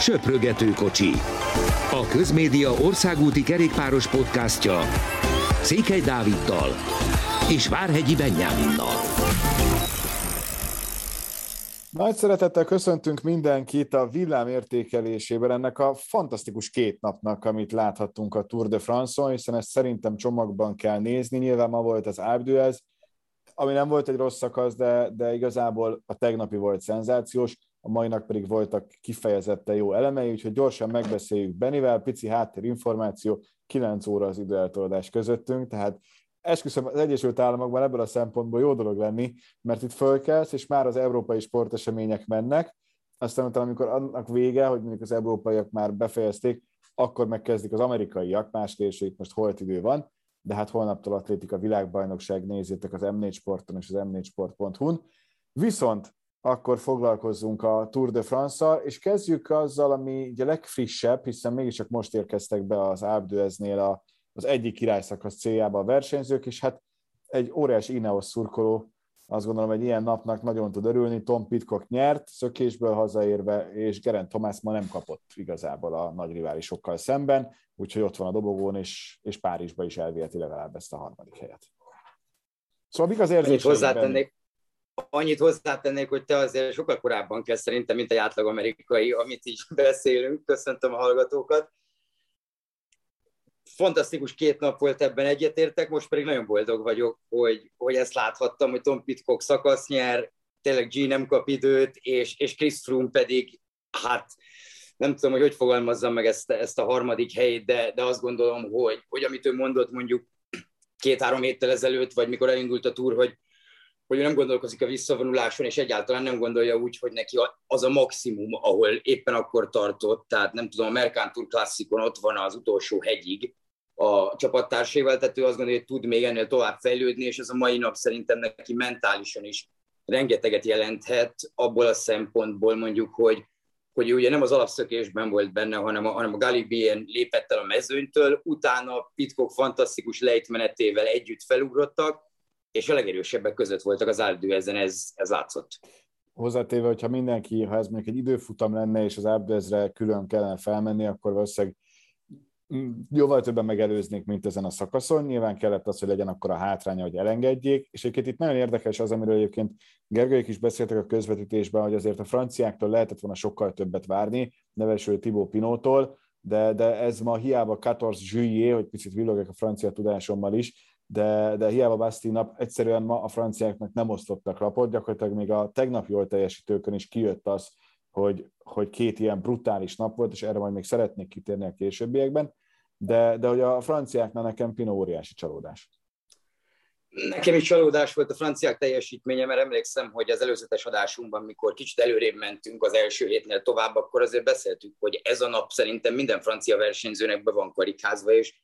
Söprögető kocsi. A Közmédia országúti kerékpáros podcastja Székely Dáviddal és Várhegyi Benyáminnal. Nagy szeretettel köszöntünk mindenkit a villám értékelésében ennek a fantasztikus két napnak, amit láthattunk a Tour de France-on, hiszen ezt szerintem csomagban kell nézni. Nyilván ma volt az Ábdőez, ami nem volt egy rossz szakasz, de, de igazából a tegnapi volt szenzációs, a mainak pedig voltak kifejezetten jó elemei, úgyhogy gyorsan megbeszéljük Benivel, pici háttérinformáció, 9 óra az időeltolódás közöttünk, tehát esküszöm az Egyesült Államokban ebből a szempontból jó dolog lenni, mert itt fölkelsz, és már az európai sportesemények mennek, aztán utána, amikor annak vége, hogy mondjuk az európaiak már befejezték, akkor megkezdik az amerikaiak, más térség, most holt idő van, de hát holnaptól atlétika világbajnokság nézzétek az M4 Sporton és az m4sport.hu-n. Viszont akkor foglalkozzunk a Tour de France-szal, és kezdjük azzal, ami ugye legfrissebb, hiszen mégiscsak most érkeztek be az Ábdőeznél az egyik királyszakasz céljába a versenyzők, és hát egy óriás Ineos szurkoló, azt gondolom, egy ilyen napnak nagyon tud örülni. Tom Pitcock nyert, szökésből hazaérve, és Gerent Thomas ma nem kapott igazából a nagy riválisokkal szemben, úgyhogy ott van a dobogón, és, és Párizsba is elviheti legalább ezt a harmadik helyet. Szóval mik az érzések? Hozzátennék, annyit hozzátennék, hogy te azért sokkal korábban kezd szerintem, mint egy átlag amerikai, amit így beszélünk. Köszöntöm a hallgatókat. Fantasztikus két nap volt ebben egyetértek, most pedig nagyon boldog vagyok, hogy, hogy ezt láthattam, hogy Tom Pitcock szakasz nyer, tényleg G nem kap időt, és, és Chris Froome pedig, hát nem tudom, hogy hogy fogalmazzam meg ezt, ezt a harmadik helyét, de, de azt gondolom, hogy, hogy amit ő mondott mondjuk két-három héttel ezelőtt, vagy mikor elindult a túr, hogy hogy ő nem gondolkozik a visszavonuláson, és egyáltalán nem gondolja úgy, hogy neki az a maximum, ahol éppen akkor tartott, tehát nem tudom, a Mercantour klasszikon ott van az utolsó hegyig a csapattársaival, tehát ő azt gondolja, hogy tud még ennél tovább fejlődni, és ez a mai nap szerintem neki mentálisan is rengeteget jelenthet, abból a szempontból mondjuk, hogy, hogy ugye nem az alapszökésben volt benne, hanem a, hanem a Galibien lépett el a mezőnytől, utána Pitcock fantasztikus lejtmenetével együtt felugrottak, és a legerősebbek között voltak az ezen, ez, ez látszott. Hozzátéve, hogyha mindenki, ha ez mondjuk egy időfutam lenne, és az Áldőezre külön kellene felmenni, akkor valószínűleg jóval többen megelőznék, mint ezen a szakaszon. Nyilván kellett az, hogy legyen akkor a hátránya, hogy elengedjék, és egyébként itt nagyon érdekes az, amiről egyébként Gergelyek is beszéltek a közvetítésben, hogy azért a franciáktól lehetett volna sokkal többet várni, nevesül Thibaut Pinótól, de, de ez ma hiába 14 juillet, hogy picit villogok a francia tudásommal is, de, de hiába Basti nap egyszerűen ma a franciáknak nem osztottak lapot, gyakorlatilag még a tegnap jól teljesítőkön is kijött az, hogy, hogy két ilyen brutális nap volt, és erre majd még szeretnék kitérni a későbbiekben, de, de hogy a franciáknál nekem Pino óriási csalódás. Nekem is csalódás volt a franciák teljesítménye, mert emlékszem, hogy az előzetes adásunkban, mikor kicsit előrébb mentünk az első hétnél tovább, akkor azért beszéltük, hogy ez a nap szerintem minden francia versenyzőnek be van karikázva, és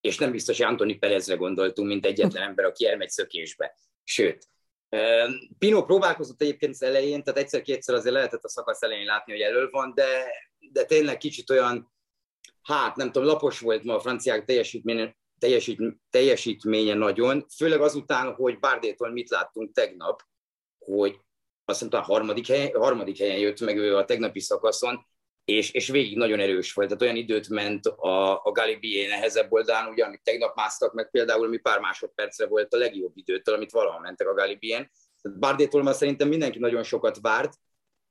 és nem biztos, hogy Antoni Perezre gondoltunk, mint egyetlen ember, aki elmegy szökésbe. Sőt, Pino próbálkozott egyébként az elején, tehát egyszer-kétszer azért lehetett a szakasz elején látni, hogy elől van, de, de tényleg kicsit olyan, hát nem tudom, lapos volt ma a franciák teljesítménye, teljesít, teljesítménye nagyon, főleg azután, hogy Bárdétól mit láttunk tegnap, hogy azt hiszem, a harmadik helyen, harmadik helyen jött meg ő a tegnapi szakaszon, és, és végig nagyon erős volt. Tehát olyan időt ment a, a Galibié nehezebb oldalán, ugye, tegnap másztak meg például, ami pár másodpercre volt a legjobb időtől, amit valaha mentek a Galibién. Bardétól már szerintem mindenki nagyon sokat várt.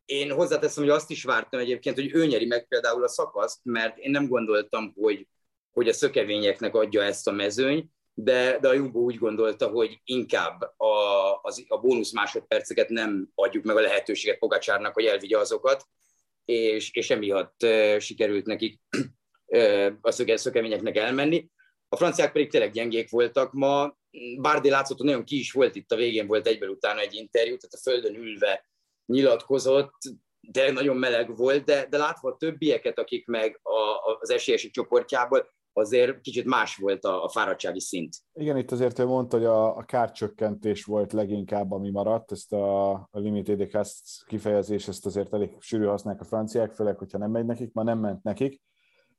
Én hozzáteszem, hogy azt is vártam egyébként, hogy ő nyeri meg például a szakaszt, mert én nem gondoltam, hogy, hogy a szökevényeknek adja ezt a mezőny, de, de a Jumbo úgy gondolta, hogy inkább a, az, a bónusz másodperceket nem adjuk meg a lehetőséget Pogacsárnak, hogy elvigye azokat, és, és emiatt sikerült nekik a szökeményeknek elmenni. A franciák pedig tényleg gyengék voltak ma. Bárdi látszott, nagyon ki is volt itt a végén, volt egyből utána egy interjú, tehát a földön ülve nyilatkozott, de nagyon meleg volt, de, de látva a többieket, akik meg a, az esélyesek csoportjából, azért kicsit más volt a, a fáradtsági szint. Igen, itt azért ő mondta, hogy a, a kárcsökkentés volt leginkább, ami maradt, ezt a, a limited cast kifejezés, ezt azért elég sűrű használják a franciák, főleg, hogyha nem megy nekik, ma nem ment nekik.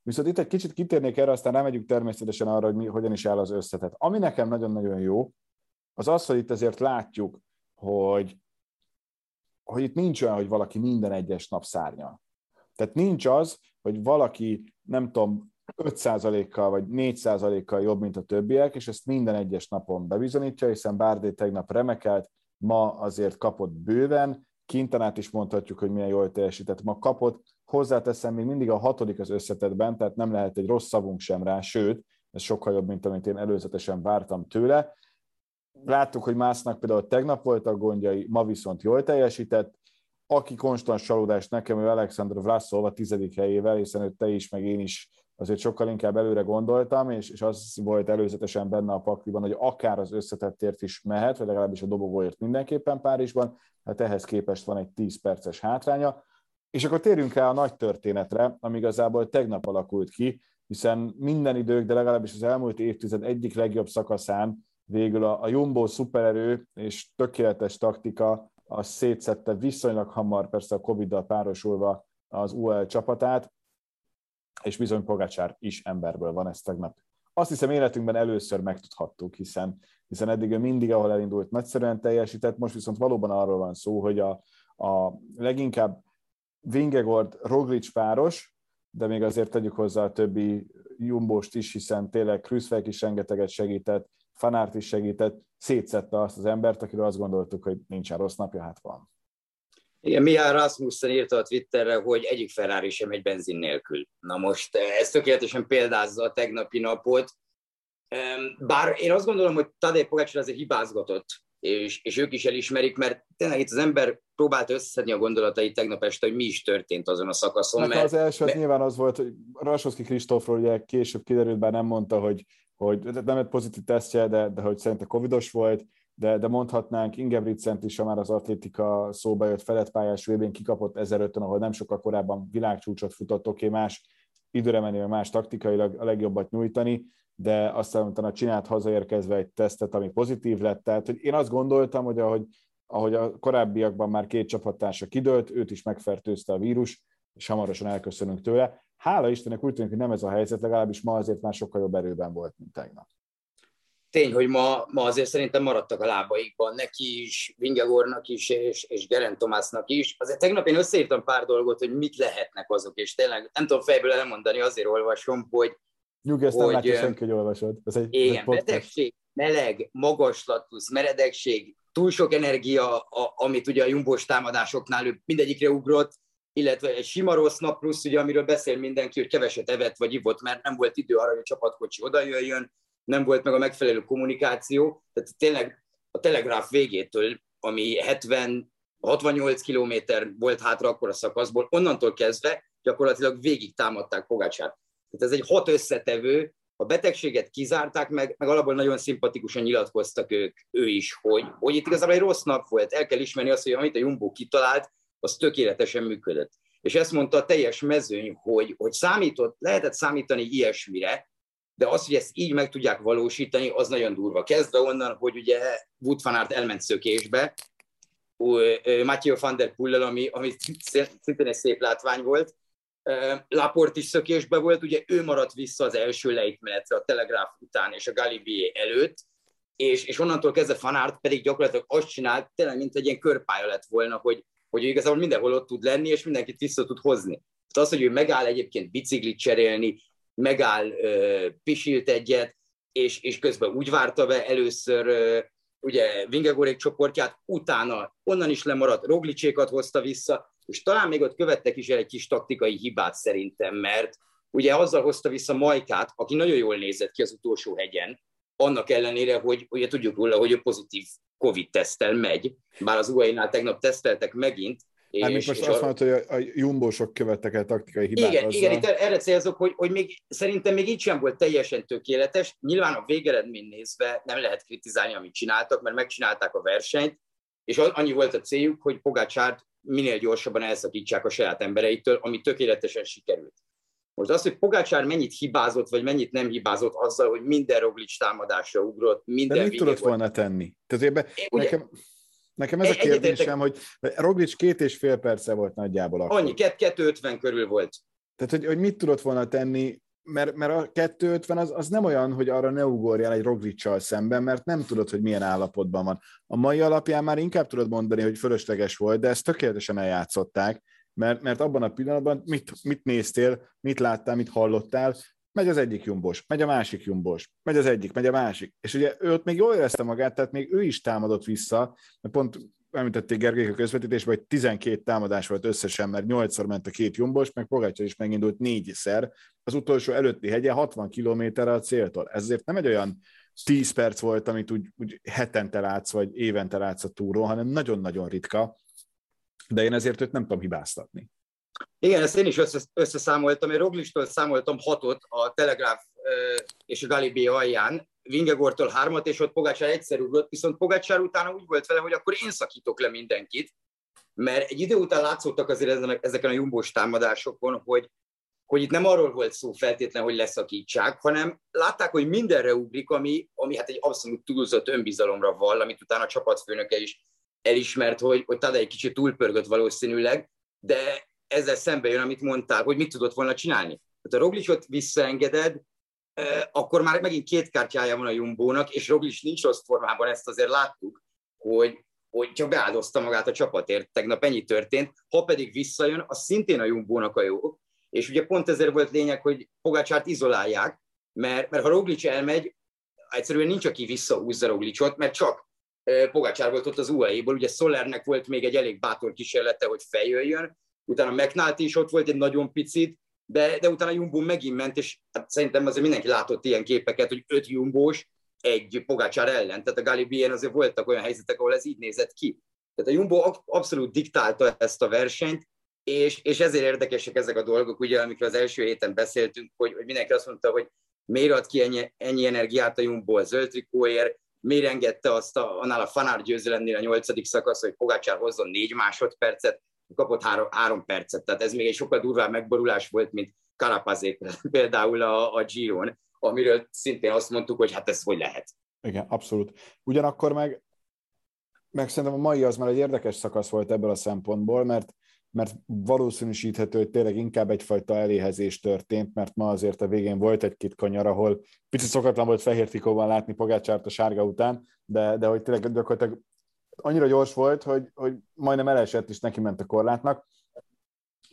Viszont itt egy kicsit kitérnék erre, aztán rámegyünk természetesen arra, hogy mi, hogyan is áll az összetett. Ami nekem nagyon-nagyon jó, az az, hogy itt azért látjuk, hogy, hogy itt nincs olyan, hogy valaki minden egyes nap szárnyal. Tehát nincs az, hogy valaki, nem tudom, 5%-kal vagy 4%-kal jobb, mint a többiek, és ezt minden egyes napon bebizonyítja, hiszen Bárdé tegnap remekelt, ma azért kapott bőven, Kintanát is mondhatjuk, hogy milyen jól teljesített, ma kapott, hozzáteszem, még mindig a hatodik az összetetben, tehát nem lehet egy rossz szavunk sem rá, sőt, ez sokkal jobb, mint amit én előzetesen vártam tőle. Láttuk, hogy másnak például tegnap voltak gondjai, ma viszont jól teljesített, aki konstans csalódás nekem, ő Alexander Vlasov a tizedik helyével, hiszen őt te is, meg én is azért sokkal inkább előre gondoltam, és, és az volt előzetesen benne a pakliban, hogy akár az összetettért is mehet, vagy legalábbis a dobogóért mindenképpen Párizsban, hát ehhez képest van egy 10 perces hátránya. És akkor térjünk rá a nagy történetre, ami igazából tegnap alakult ki, hiszen minden idők, de legalábbis az elmúlt évtized egyik legjobb szakaszán végül a, a Jumbo szupererő és tökéletes taktika az szétszette viszonylag hamar, persze a Covid-dal párosulva az UL csapatát, és bizony Pogacsár is emberből van ezt tegnap. Azt hiszem életünkben először megtudhattuk, hiszen, hiszen eddig ő mindig, ahol elindult, nagyszerűen teljesített, most viszont valóban arról van szó, hogy a, a leginkább Vingegord Roglic páros, de még azért tegyük hozzá a többi Jumbost is, hiszen tényleg Krüszfek is rengeteget segített, Fanárt is segített, szétszette azt az embert, akiről azt gondoltuk, hogy nincsen rossz napja, hát van. Igen, Mia Rasmussen írta a Twitterre, hogy egyik Ferrari sem egy benzin nélkül. Na most eh, ez tökéletesen példázza a tegnapi napot. Bár én azt gondolom, hogy Tadej Pogácsor azért hibázgatott, és, és ők is elismerik, mert tényleg itt az ember próbált összeszedni a gondolatait tegnap este, hogy mi is történt azon a szakaszon. Mert, az első mert... nyilván az volt, hogy Rasoszki Kristófról ugye később kiderült, bár nem mondta, hogy, hogy nem egy pozitív tesztje, de, de hogy szerinte covidos volt, de, de mondhatnánk Ingebrigtsent is, ha már az atlétika szóba jött, felett pályás vb kikapott 1005-ön, ahol nem sokkal korábban világcsúcsot futott, oké, okay, más időre menni, más taktikailag a legjobbat nyújtani, de aztán utána csinált hazaérkezve egy tesztet, ami pozitív lett. Tehát hogy én azt gondoltam, hogy ahogy, ahogy a korábbiakban már két csapattársa kidőlt, őt is megfertőzte a vírus, és hamarosan elköszönünk tőle. Hála Istennek úgy tűnik, hogy nem ez a helyzet, legalábbis ma azért már sokkal jobb erőben volt, mint tegnap tény, hogy ma, ma azért szerintem maradtak a lábaikban, neki is, Vingegornak is, és, és Geren Tomásnak is. Azért tegnap én összeírtam pár dolgot, hogy mit lehetnek azok, és tényleg nem tudom fejből elmondani, azért olvasom, hogy... Hogy, nem látja senki, hogy olvasod. Ez egy, igen, egy betegség, meleg, magaslat plusz meredegség, túl sok energia, a, amit ugye a jumbos támadásoknál ő mindegyikre ugrott, illetve egy sima rossz nap plusz, ugye, amiről beszél mindenki, hogy keveset evett vagy ivott, mert nem volt idő arra, hogy a csapatkocsi oda jöjjön, nem volt meg a megfelelő kommunikáció, tehát tényleg a telegráf végétől, ami 70 68 kilométer volt hátra akkor a szakaszból, onnantól kezdve gyakorlatilag végig támadták Pogácsát. Tehát ez egy hat összetevő, a betegséget kizárták meg, meg alapból nagyon szimpatikusan nyilatkoztak ők, ő is, hogy, hogy itt igazából egy rossz nap volt. El kell ismerni azt, hogy amit a Jumbo kitalált, az tökéletesen működött. És ezt mondta a teljes mezőny, hogy, hogy számított, lehetett számítani ilyesmire, de az, hogy ezt így meg tudják valósítani, az nagyon durva. Kezdve onnan, hogy ugye Wood van Aert elment szökésbe, Mathieu van der Pullel, ami, ami szintén egy szép látvány volt, Laport is szökésbe volt, ugye ő maradt vissza az első lejtmenetre a Telegraf után és a Galibier előtt, és, és onnantól kezdve Fanárt pedig gyakorlatilag azt csinált, tényleg mint egy ilyen körpálya lett volna, hogy, hogy igazából mindenhol ott tud lenni, és mindenkit vissza tud hozni. Tehát az, hogy ő megáll egyébként biciklit cserélni, megáll, pisilt egyet, és, és közben úgy várta be először ugye Vingegorék csoportját, utána onnan is lemaradt, Roglicsékat hozta vissza, és talán még ott követtek is el egy kis taktikai hibát szerintem, mert ugye azzal hozta vissza Majkát, aki nagyon jól nézett ki az utolsó hegyen, annak ellenére, hogy ugye tudjuk róla, hogy ő pozitív Covid-tesztel megy, bár az UAE-nál tegnap teszteltek megint, Hát és, most és azt mondod, hogy a, a jumbósok követtek el taktikai hibát. Igen, azzal. igen itt erre célzok, hogy, hogy még, szerintem még így sem volt teljesen tökéletes. Nyilván a végeredmény nézve nem lehet kritizálni, amit csináltak, mert megcsinálták a versenyt, és annyi volt a céljuk, hogy Pogácsárt minél gyorsabban elszakítsák a saját embereitől, ami tökéletesen sikerült. Most az, hogy Pogácsár mennyit hibázott, vagy mennyit nem hibázott azzal, hogy minden Roglic támadásra ugrott, minden... De mit tudott volna tenni? Tehát ebbe, nekem... Nekem ez a kérdésem, hogy Roglic két és fél perce volt nagyjából akkor. Annyi, 250 körül volt. Tehát, hogy, hogy mit tudott volna tenni, mert, mert a 250 az, az nem olyan, hogy arra ne ugorjál egy Roglicsal szemben, mert nem tudod, hogy milyen állapotban van. A mai alapján már inkább tudod mondani, hogy fölösleges volt, de ezt tökéletesen eljátszották, mert, mert abban a pillanatban mit, mit néztél, mit láttál, mit hallottál, megy az egyik jumbos, megy a másik jumbos, megy az egyik, megy a másik. És ugye ő ott még jól érezte magát, tehát még ő is támadott vissza, mert pont említették Gergelyk a közvetítésben, hogy 12 támadás volt összesen, mert 8-szor ment a két jumbos, meg Pogácsar is megindult négyszer. Az utolsó előtti hegye 60 kilométerre a céltól. Ezért nem egy olyan 10 perc volt, amit úgy, úgy hetente látsz, vagy évente látsz a túról, hanem nagyon-nagyon ritka, de én ezért őt nem tudom hibáztatni. Igen, ezt én is összeszámoltam, én Roglistól számoltam hatot a Telegráf és a Galibi alján, Vingegortól hármat, és ott Pogácsár egyszer ugrott, viszont Pogácsár utána úgy volt vele, hogy akkor én szakítok le mindenkit, mert egy idő után látszottak azért ezeken a jumbós támadásokon, hogy, hogy itt nem arról volt szó feltétlen, hogy leszakítsák, hanem látták, hogy mindenre ugrik, ami, ami hát egy abszolút túlzott önbizalomra vall, amit utána a csapatfőnöke is elismert, hogy, hogy Tadej kicsit túlpörgött valószínűleg, de ezzel szembe jön, amit mondtál, hogy mit tudott volna csinálni. Tehát a Roglicot visszaengeded, akkor már megint két kártyája van a Jumbónak, és Roglic nincs rossz formában, ezt azért láttuk, hogy, hogy csak beáldozta magát a csapatért. Tegnap ennyi történt. Ha pedig visszajön, az szintén a Jumbónak a jó. És ugye pont ezért volt lényeg, hogy Pogácsárt izolálják, mert, mert ha Roglic elmegy, egyszerűen nincs, aki visszahúzza Roglicot, mert csak Pogácsár volt ott az UAE-ból, ugye Solernek volt még egy elég bátor kísérlete, hogy feljöjjön, utána McNulty is ott volt egy nagyon picit, de, de utána Jumbo megint ment, és hát szerintem azért mindenki látott ilyen képeket, hogy öt Jumbós egy Pogácsár ellen. Tehát a Galibien azért voltak olyan helyzetek, ahol ez így nézett ki. Tehát a Jumbo abszolút diktálta ezt a versenyt, és, és ezért érdekesek ezek a dolgok, ugye, amikor az első héten beszéltünk, hogy, hogy mindenki azt mondta, hogy miért ad ki ennyi, ennyi energiát a Jumbo a zöld trikóért, miért engedte azt a, annál a fanár győzelemnél a nyolcadik szakasz, hogy Pogácsár hozzon négy másodpercet, kapott három, három percet, tehát ez még egy sokkal durvább megborulás volt, mint Karapazék például a, a Giron, amiről szintén azt mondtuk, hogy hát ez hogy lehet. Igen, abszolút. Ugyanakkor meg, meg szerintem a mai az már egy érdekes szakasz volt ebből a szempontból, mert mert valószínűsíthető, hogy tényleg inkább egyfajta eléhezés történt, mert ma azért a végén volt egy-két kanyar, ahol picit szokatlan volt fehér trikóban látni Pogácsárt a sárga után, de, de hogy tényleg gyakorlatilag annyira gyors volt, hogy, hogy majdnem elesett, és neki ment a korlátnak.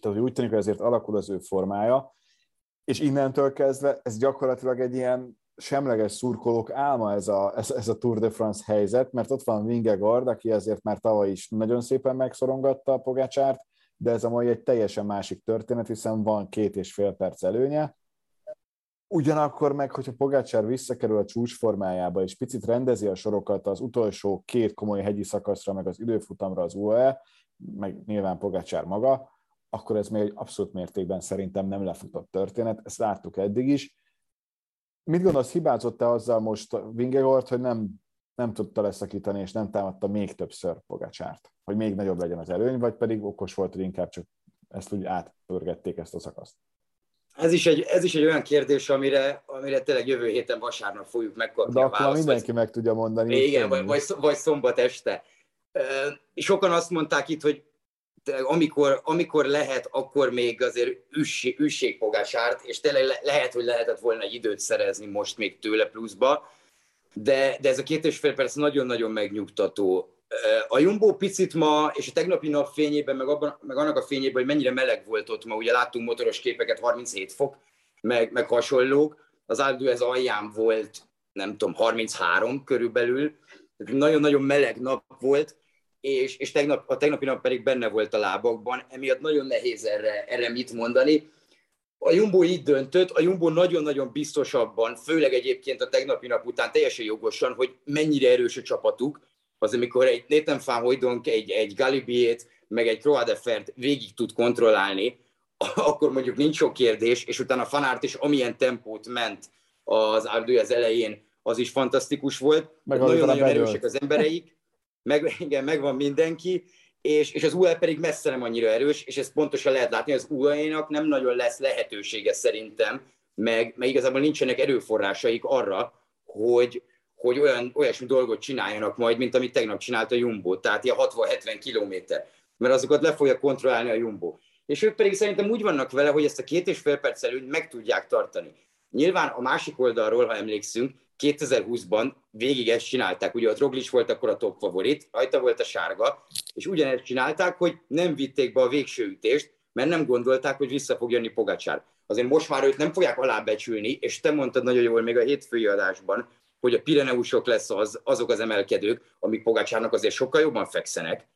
Tehát úgy tűnik, hogy azért alakul az ő formája, és innentől kezdve ez gyakorlatilag egy ilyen semleges szurkolók álma ez a, ez, ez a Tour de France helyzet, mert ott van Vingegaard, aki azért már tavaly is nagyon szépen megszorongatta a Pogácsárt, de ez a mai egy teljesen másik történet, hiszen van két és fél perc előnye. Ugyanakkor meg, hogyha Pogácsár visszakerül a csúcsformájába, és picit rendezi a sorokat az utolsó két komoly hegyi szakaszra, meg az időfutamra az UAE, meg nyilván Pogácsár maga, akkor ez még egy abszolút mértékben szerintem nem lefutott történet, ezt láttuk eddig is. Mit gondolsz, hibázott-e azzal most Vingegaard, hogy nem, nem tudta leszakítani, és nem támadta még többször Pogácsárt? hogy még nagyobb legyen az előny, vagy pedig okos volt, hogy inkább csak ezt úgy átpörgették ezt a szakaszt? Ez is egy, ez is egy olyan kérdés, amire, amire tényleg jövő héten vasárnap fogjuk megkapni De a akkor választ, mindenki vagy, meg tudja mondani. Igen, vagy, vagy, vagy szombat este. Sokan azt mondták itt, hogy amikor, amikor lehet, akkor még azért üsség, üsségfogásárt, és tényleg le, lehet, hogy lehetett volna egy időt szerezni most még tőle pluszba, de, de ez a két és fél perc nagyon-nagyon megnyugtató. A Jumbo picit ma, és a tegnapi nap fényében, meg, abban, meg annak a fényében, hogy mennyire meleg volt ott ma, ugye láttunk motoros képeket, 37 fok, meg, meg hasonlók, az Aldu ez alján volt, nem tudom, 33 körülbelül, nagyon-nagyon meleg nap volt, és, és tegnap, a tegnapi nap pedig benne volt a lábakban, emiatt nagyon nehéz erre, erre mit mondani. A Jumbo így döntött, a Jumbo nagyon-nagyon biztosabban, főleg egyébként a tegnapi nap után teljesen jogosan, hogy mennyire erős a csapatuk, az amikor egy Nathan van Hoydonk, egy, egy Galibiét, meg egy Croadefert végig tud kontrollálni, akkor mondjuk nincs sok kérdés, és utána a Fanárt is amilyen tempót ment az az elején, az is fantasztikus volt. Nagyon-nagyon erősek az embereik, meg, igen, megvan mindenki, és, és az UE pedig messze nem annyira erős, és ezt pontosan lehet látni, az UE-nak nem nagyon lesz lehetősége szerintem, meg, meg igazából nincsenek erőforrásaik arra, hogy, hogy olyan, olyasmi dolgot csináljanak majd, mint amit tegnap csinált a Jumbo, tehát ilyen 60-70 kilométer, mert azokat le fogja kontrollálni a Jumbo. És ők pedig szerintem úgy vannak vele, hogy ezt a két és fél perc előtt meg tudják tartani. Nyilván a másik oldalról, ha emlékszünk, 2020-ban végig ezt csinálták. Ugye ott Roglic volt akkor a top favorit, rajta volt a sárga, és ugyanezt csinálták, hogy nem vitték be a végső ütést, mert nem gondolták, hogy vissza fog jönni Pogacsár. Azért most már őt nem fogják alábecsülni, és te mondtad nagyon jól még a hétfői adásban, hogy a Pireneusok lesz az, azok az emelkedők, amik Pogácsárnak azért sokkal jobban fekszenek.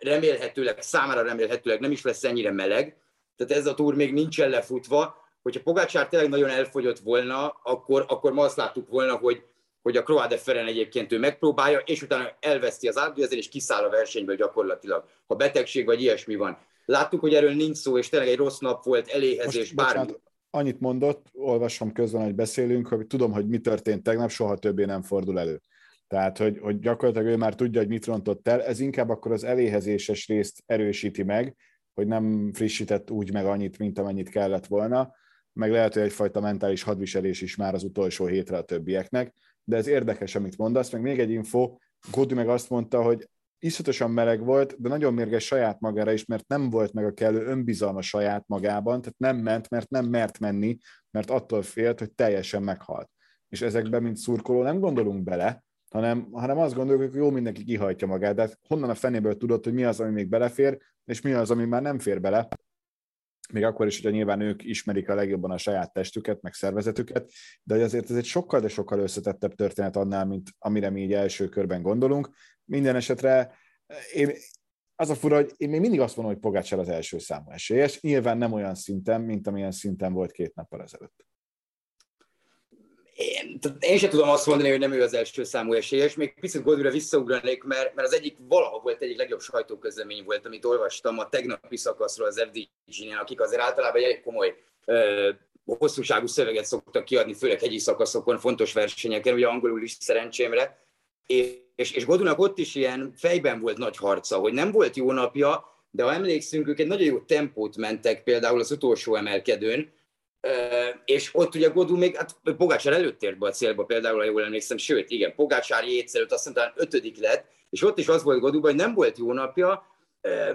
Remélhetőleg, számára remélhetőleg nem is lesz ennyire meleg, tehát ez a túr még nincsen lefutva. Hogyha Pogácsár tényleg nagyon elfogyott volna, akkor, akkor ma azt láttuk volna, hogy, hogy a Croade Feren egyébként ő megpróbálja, és utána elveszti az átdőzést, és kiszáll a versenyből gyakorlatilag, ha betegség vagy ilyesmi van. Láttuk, hogy erről nincs szó, és tényleg egy rossz nap volt, eléhezés, bármi. Bocsánat, annyit mondott, olvasom közben, hogy beszélünk, hogy tudom, hogy mi történt tegnap, soha többé nem fordul elő. Tehát, hogy, hogy gyakorlatilag ő már tudja, hogy mit rontott el, ez inkább akkor az eléhezéses részt erősíti meg, hogy nem frissített úgy meg annyit, mint amennyit kellett volna, meg lehet, hogy egyfajta mentális hadviselés is már az utolsó hétre a többieknek, de ez érdekes, amit mondasz, meg még egy info, Godi meg azt mondta, hogy iszonyatosan meleg volt, de nagyon mérges saját magára is, mert nem volt meg a kellő önbizalma saját magában, tehát nem ment, mert nem mert menni, mert attól félt, hogy teljesen meghalt. És ezekben, mint szurkoló, nem gondolunk bele, hanem, hanem azt gondoljuk, hogy jó, mindenki kihajtja magát, de honnan a fenéből tudod, hogy mi az, ami még belefér, és mi az, ami már nem fér bele, még akkor is, hogyha nyilván ők ismerik a legjobban a saját testüket, meg szervezetüket, de azért ez egy sokkal, de sokkal összetettebb történet annál, mint amire mi így első körben gondolunk. Minden esetre én, az a fura, hogy én még mindig azt mondom, hogy Pogácsel az első számú esélyes, nyilván nem olyan szinten, mint amilyen szinten volt két nappal ezelőtt. Én, sem tudom azt mondani, hogy nem ő az első számú esélyes, még picit Godwinre visszaugranék, mert, mert az egyik valaha volt egyik legjobb sajtóközlemény volt, amit olvastam a tegnapi szakaszról az FDG-nél, akik azért általában egy komoly ö, hosszúságú szöveget szoktak kiadni, főleg hegyi szakaszokon, fontos versenyeken, ugye angolul is szerencsémre, és, és, és Godunak ott is ilyen fejben volt nagy harca, hogy nem volt jó napja, de ha emlékszünk, ők egy nagyon jó tempót mentek például az utolsó emelkedőn, és ott ugye Godú még, hát Pogácsár előtt ért be a célba például, ha jól emlékszem, sőt, igen, Pogácsár előtt azt mondta, ötödik lett, és ott is az volt Godúban, hogy nem volt jó napja,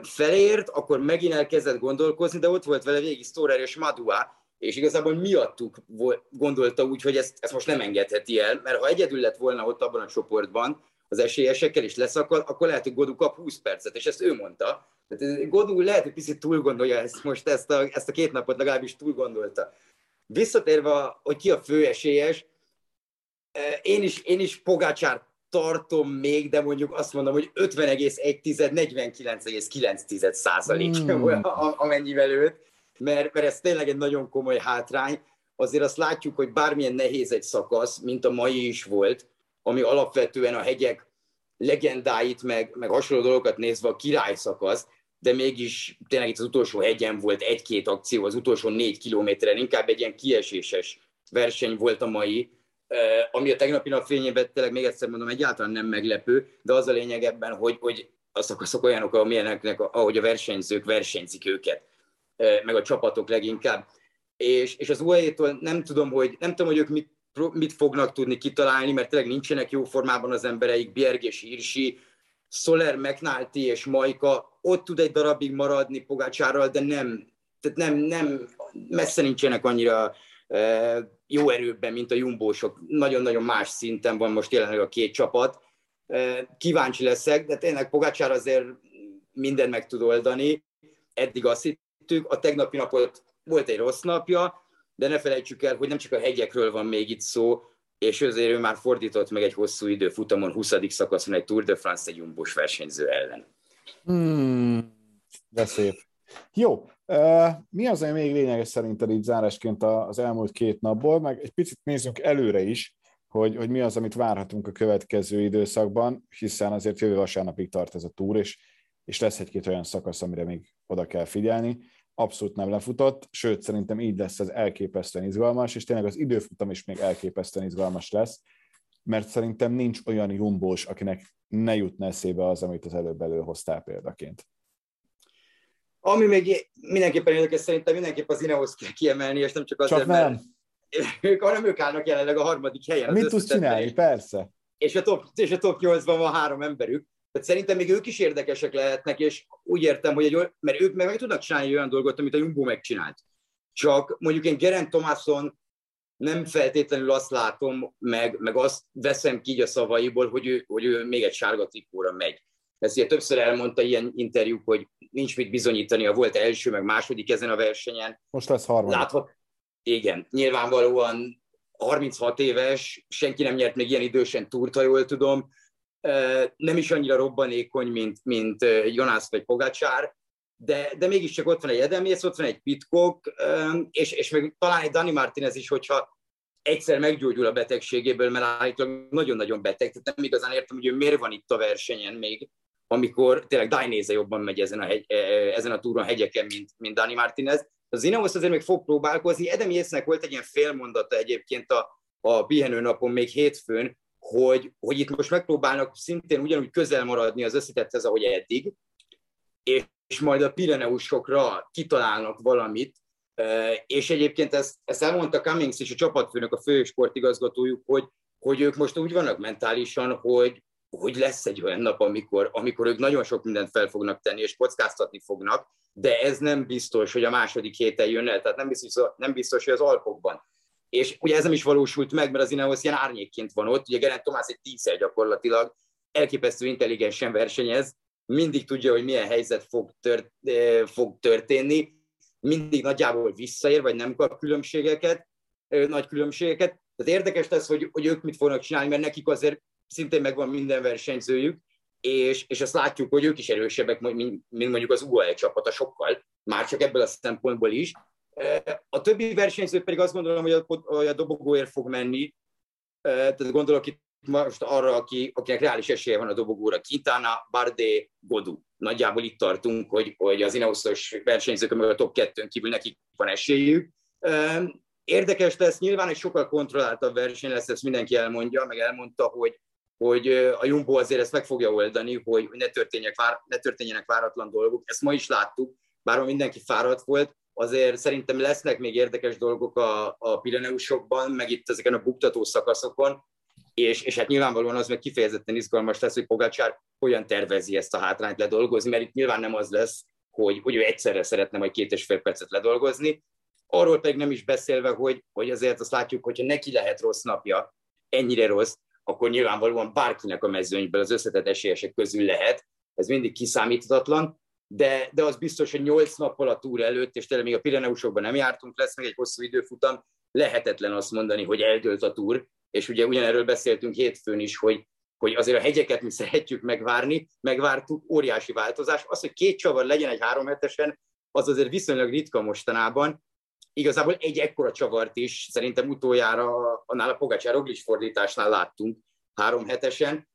felért, akkor megint elkezdett gondolkozni, de ott volt vele végig Storer és Madua, és igazából miattuk gondolta úgy, hogy ezt, ezt most nem engedheti el, mert ha egyedül lett volna ott abban a csoportban, az esélyesekkel is leszakad, akkor lehet, hogy Godú kap 20 percet, és ezt ő mondta. Tehát Godú lehet, hogy picit túl gondolja ezt most, ezt a, ezt a két napot legalábbis túl gondolta. Visszatérve, hogy ki a fő esélyes, én is, én is Pogácsár tartom még, de mondjuk azt mondom, hogy 50,1, 49,9 százalék, mm. amennyivel őt mert, mert ez tényleg egy nagyon komoly hátrány. Azért azt látjuk, hogy bármilyen nehéz egy szakasz, mint a mai is volt, ami alapvetően a hegyek legendáit, meg, meg hasonló dolgokat nézve a király szakasz, de mégis tényleg itt az utolsó hegyen volt egy-két akció, az utolsó négy kilométeren, inkább egy ilyen kieséses verseny volt a mai, ami a tegnapi nap fényében tényleg még egyszer mondom, egyáltalán nem meglepő, de az a lényeg ebben, hogy, hogy a szakaszok olyanok, amilyeneknek, ahogy a versenyzők versenyzik őket meg a csapatok leginkább. És, és az UAE-tól nem tudom, hogy, nem tudom, hogy ők mit, mit fognak tudni kitalálni, mert tényleg nincsenek jó formában az embereik, Bjerg és Hirsi, Soler, McNulty és Majka, ott tud egy darabig maradni Pogácsárral, de nem, tehát nem, nem, messze nincsenek annyira e, jó erőben, mint a jumbósok. Nagyon-nagyon más szinten van most jelenleg a két csapat. E, kíváncsi leszek, de tényleg Pogácsár azért mindent meg tud oldani. Eddig azt említettük, a tegnapi napot volt egy rossz napja, de ne felejtsük el, hogy nem csak a hegyekről van még itt szó, és azért ő már fordított meg egy hosszú idő futamon, 20. szakaszon egy Tour de France egy jumbos versenyző ellen. Hmm, de szép. Jó, mi az, ami még lényeges szerinted így zárásként az elmúlt két napból, meg egy picit nézzünk előre is, hogy, hogy mi az, amit várhatunk a következő időszakban, hiszen azért jövő vasárnapig tart ez a túr, és, és lesz egy-két olyan szakasz, amire még oda kell figyelni abszolút nem lefutott, sőt szerintem így lesz ez elképesztően izgalmas, és tényleg az időfutam is még elképesztően izgalmas lesz, mert szerintem nincs olyan jumbós, akinek ne jutna eszébe az, amit az előbb előhoztál példaként. Ami még mindenképpen érdekes, szerintem mindenképp az Ineos kell kiemelni, és nem csak azért, csak nem. mert ők, hanem ők állnak jelenleg a harmadik helyen. Mit tudsz csinálni? Persze. És a, top, és a top 8-ban van három emberük, tehát szerintem még ők is érdekesek lehetnek, és úgy értem, hogy egy, mert ők meg, meg tudnak csinálni olyan dolgot, amit a Jumbo megcsinált. Csak mondjuk én Geraint Thomason nem feltétlenül azt látom, meg, meg azt veszem ki így a szavaiból, hogy ő, hogy ő még egy sárga trikóra megy. Ezt ugye többször elmondta ilyen interjúk, hogy nincs mit bizonyítani, a volt első, meg második ezen a versenyen. Most lesz harmadik. Látva, igen, nyilvánvalóan 36 éves, senki nem nyert még ilyen idősen túrt, ha jól tudom, nem is annyira robbanékony, mint, mint Jonász vagy Pogacsár, de, de mégiscsak ott van egy Edemész, ott van egy Pitcock, és, és még talán egy Dani Martinez is, hogyha egyszer meggyógyul a betegségéből, mert állítólag nagyon-nagyon beteg, tehát nem igazán értem, hogy ő miért van itt a versenyen még, amikor tényleg Dainéze jobban megy ezen a, hegy, ezen a túron hegyeken, mint, mint Dani Martinez. Az Ineos azért még fog próbálkozni. Edem Észnek volt egy ilyen félmondata egyébként a, a pihenő napon még hétfőn, hogy, hogy itt most megpróbálnak szintén ugyanúgy közel maradni az összetetthez, ahogy eddig, és, majd a Pireneusokra kitalálnak valamit, és egyébként ezt, ezt elmondta Cummings és a csapatfőnök, a fő sportigazgatójuk, hogy, hogy ők most úgy vannak mentálisan, hogy, hogy lesz egy olyan nap, amikor, amikor ők nagyon sok mindent fel fognak tenni, és kockáztatni fognak, de ez nem biztos, hogy a második héten jön el, tehát nem biztos, nem biztos hogy az Alpokban. És ugye ez nem is valósult meg, mert az Ineos ilyen árnyékként van ott, ugye Gerent Tomás egy tízszer gyakorlatilag, elképesztő intelligensen versenyez, mindig tudja, hogy milyen helyzet fog, tört, fog történni, mindig nagyjából visszaér, vagy nem kap különbségeket, nagy különbségeket. Tehát érdekes lesz, hogy, hogy ők mit fognak csinálni, mert nekik azért szintén megvan minden versenyzőjük, és, és azt látjuk, hogy ők is erősebbek, mint, mint mondjuk az UAE csapata sokkal, már csak ebből a szempontból is. A többi versenyző pedig azt gondolom, hogy a, hogy a dobogóért fog menni, tehát gondolok itt most arra, aki, akinek reális esélye van a dobogóra, Quintana, Bardé, Godu. Nagyjából itt tartunk, hogy, hogy az Ineoszos versenyzők, meg a top 2 kívül nekik van esélyük. Érdekes lesz, nyilván egy sokkal kontrolláltabb verseny lesz, ezt mindenki elmondja, meg elmondta, hogy, hogy a Jumbo azért ezt meg fogja oldani, hogy ne, történjenek, ne történjenek váratlan dolgok. Ezt ma is láttuk, bár mindenki fáradt volt, azért szerintem lesznek még érdekes dolgok a, a Pireneusokban, meg itt ezeken a buktató szakaszokon, és, és hát nyilvánvalóan az meg kifejezetten izgalmas lesz, hogy Pogacsár hogyan tervezi ezt a hátrányt ledolgozni, mert itt nyilván nem az lesz, hogy, hogy ő egyszerre szeretne majd két és fél percet ledolgozni, arról pedig nem is beszélve, hogy, hogy azért azt látjuk, hogyha neki lehet rossz napja, ennyire rossz, akkor nyilvánvalóan bárkinek a mezőnyből az összetett esélyesek közül lehet, ez mindig kiszámíthatatlan, de, de az biztos, hogy nyolc nappal a túr előtt, és tényleg még a Pireneusokban nem jártunk, lesz meg egy hosszú időfutam, lehetetlen azt mondani, hogy eldőlt a túr, és ugye ugyanerről beszéltünk hétfőn is, hogy, hogy azért a hegyeket mi szeretjük megvárni, megvártuk, óriási változás. Az, hogy két csavar legyen egy három hetesen, az azért viszonylag ritka mostanában. Igazából egy ekkora csavart is szerintem utoljára annál a Pogácsár Roglic fordításnál láttunk három hetesen.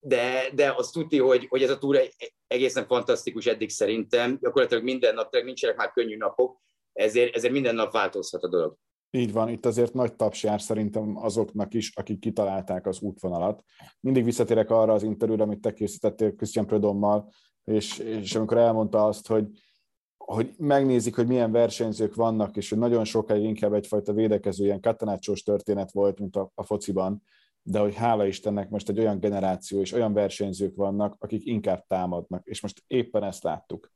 De, de azt tudni, hogy, hogy ez a túra egészen fantasztikus eddig szerintem. Gyakorlatilag minden nap, nincsenek már könnyű napok, ezért, ezért minden nap változhat a dolog. Így van, itt azért nagy taps jár szerintem azoknak is, akik kitalálták az útvonalat. Mindig visszatérek arra az interjúra, amit te készítettél Christian Prödommal, és, és amikor elmondta azt, hogy, hogy megnézik, hogy milyen versenyzők vannak, és hogy nagyon sokáig inkább egyfajta védekező, ilyen katanácsos történet volt, mint a, a fociban, de hogy hála Istennek most egy olyan generáció és olyan versenyzők vannak, akik inkább támadnak, és most éppen ezt láttuk.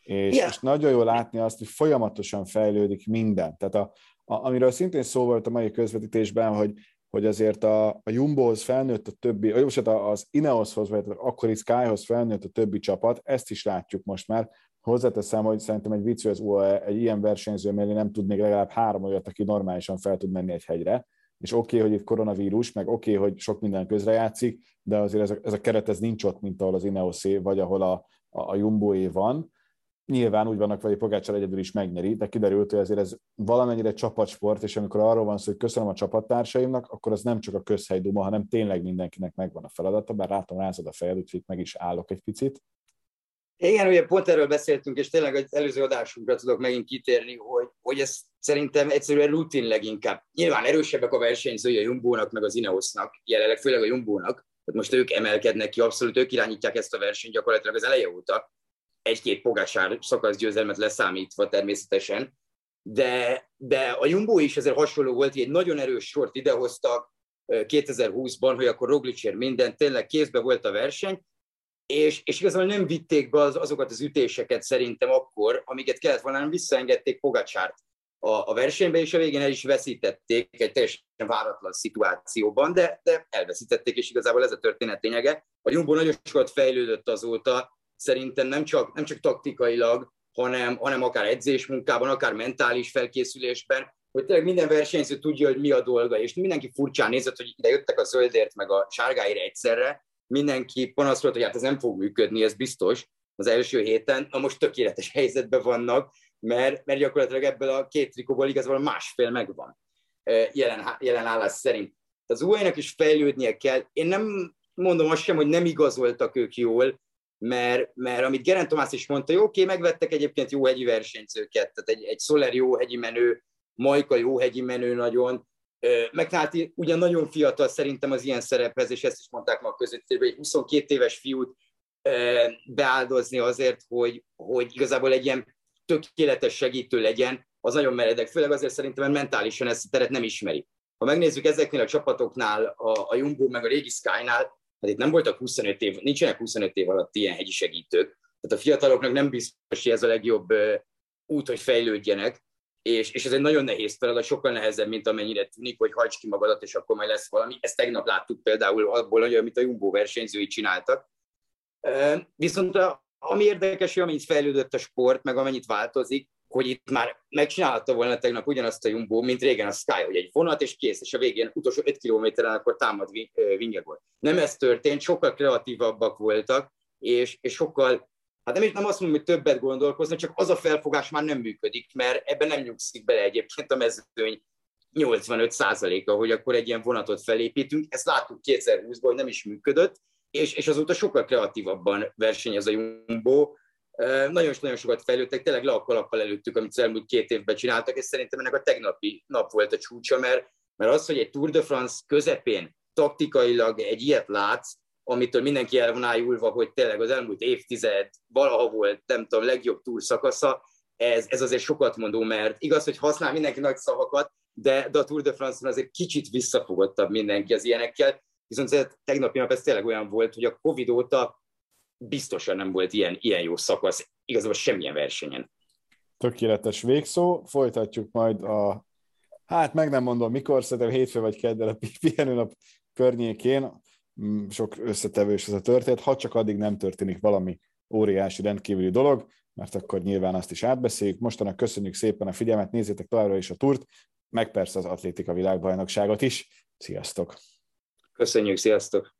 És, yeah. és nagyon jó látni azt, hogy folyamatosan fejlődik minden. Tehát a, a, amiről szintén szó volt a mai közvetítésben, hogy, hogy azért a, a Jumbohoz felnőtt a többi, vagy most az Ineoshoz, vagy akkori Skyhoz felnőtt a többi csapat, ezt is látjuk most már. Hozzáteszem, hogy szerintem egy vicc, az UAE egy ilyen versenyző mellé nem tud még legalább három olyat, aki normálisan fel tud menni egy hegyre, és oké, okay, hogy itt koronavírus, meg oké, okay, hogy sok minden közrejátszik, de azért ez a, ez a keret ez nincs ott, mint ahol az Ineosé, vagy ahol a, a, a Jumboé van, nyilván úgy vannak, hogy Pogácsal egyedül is megnyeri, de kiderült, hogy ezért ez valamennyire csapatsport, és amikor arról van szó, hogy köszönöm a csapattársaimnak, akkor az nem csak a közhely duma, hanem tényleg mindenkinek megvan a feladata, bár látom rázad a fejed, úgyhogy meg is állok egy picit. Igen, ugye pont erről beszéltünk, és tényleg az előző adásunkra tudok megint kitérni, hogy, hogy ez szerintem egyszerűen rutin leginkább. Nyilván erősebbek a versenyzői a Jumbónak, meg az Ineosnak, jelenleg főleg a Jumbónak, tehát most ők emelkednek ki, abszolút ők irányítják ezt a versenyt gyakorlatilag az eleje óta, egy-két Pogácsár szakaszgyőzelmet leszámítva természetesen, de, de a Jumbo is ezért hasonló volt, hogy egy nagyon erős sort idehoztak 2020-ban, hogy akkor Roglicsér minden, tényleg kézbe volt a verseny, és, és igazából nem vitték be az, azokat az ütéseket szerintem akkor, amiket kellett volna, nem visszaengedték Pogacsárt. a, a versenybe, és a végén el is veszítették egy teljesen váratlan szituációban, de, de elveszítették, és igazából ez a történet lényege. A Jumbo nagyon sokat fejlődött azóta, szerintem nem csak, nem csak taktikailag, hanem, hanem akár edzésmunkában, akár mentális felkészülésben, hogy tényleg minden versenyző tudja, hogy mi a dolga, és mindenki furcsán nézett, hogy ide jöttek a zöldért meg a sárgáért egyszerre, mindenki panaszkolt, hogy hát ez nem fog működni, ez biztos az első héten, na most tökéletes helyzetben vannak, mert, mert gyakorlatilag ebből a két trikóból igazából másfél megvan jelen, jelen állás szerint. Az UAE-nak is fejlődnie kell. Én nem mondom azt sem, hogy nem igazoltak ők jól, mert, mert amit Gerent Tomás is mondta, jó, oké, megvettek egyébként jó hegyi versenyzőket, tehát egy, egy Soler jó hegyi menő, Majka jó hegyi menő nagyon, McNulty ugyan nagyon fiatal szerintem az ilyen szerephez, és ezt is mondták ma között, hogy egy 22 éves fiút beáldozni azért, hogy, hogy igazából egy ilyen tökéletes segítő legyen, az nagyon meredek, főleg azért szerintem, mert mentálisan ezt a teret nem ismeri. Ha megnézzük ezeknél a csapatoknál, a, a Jumbo meg a régi Sky-nál, hát itt nem voltak 25 év, nincsenek 25 év alatt ilyen hegyi segítők. Tehát a fiataloknak nem biztos, hogy ez a legjobb út, hogy fejlődjenek, és, és ez egy nagyon nehéz feladat, sokkal nehezebb, mint amennyire tűnik, hogy hajts ki magadat, és akkor majd lesz valami. Ezt tegnap láttuk például abból, hogy amit a Jumbo versenyzői csináltak. Viszont a, ami érdekes, hogy amennyit fejlődött a sport, meg amennyit változik, hogy itt már megcsinálta volna tegnap ugyanazt a Jumbo, mint régen a Sky, hogy egy vonat és kész, és a végén utolsó 5 kilométeren akkor támad Vingegaard. Nem ez történt, sokkal kreatívabbak voltak, és, és sokkal, hát nem, nem azt mondom, hogy többet gondolkoznak, csak az a felfogás már nem működik, mert ebben nem nyugszik bele egyébként a mezőny 85%-a, hogy akkor egy ilyen vonatot felépítünk. Ezt láttuk 2020-ban, hogy nem is működött, és, és azóta sokkal kreatívabban versenyez a Jumbo, nagyon-nagyon sokat fejlődtek, tényleg le a kalappal előttük, amit az elmúlt két évben csináltak, és szerintem ennek a tegnapi nap volt a csúcsa, mert, mert az, hogy egy Tour de France közepén taktikailag egy ilyet látsz, amitől mindenki el van ájulva, hogy tényleg az elmúlt évtized valaha volt, nem tudom, legjobb túr szakasza, ez, ez azért sokat mondó, mert igaz, hogy használ mindenki nagy szavakat, de, de a Tour de France-on azért kicsit visszafogottabb mindenki az ilyenekkel, viszont tegnapi nap ez tényleg olyan volt, hogy a Covid óta biztosan nem volt ilyen, ilyen jó szakasz, igazából semmilyen versenyen. Tökéletes végszó, folytatjuk majd a, hát meg nem mondom mikor, szerintem hétfő vagy keddel a pihenőnap környékén, sok összetevős ez a történet, ha csak addig nem történik valami óriási, rendkívüli dolog, mert akkor nyilván azt is átbeszéljük. Mostanak köszönjük szépen a figyelmet, nézzétek továbbra is a túrt, meg persze az atlétika világbajnokságot is. Sziasztok! Köszönjük, sziasztok!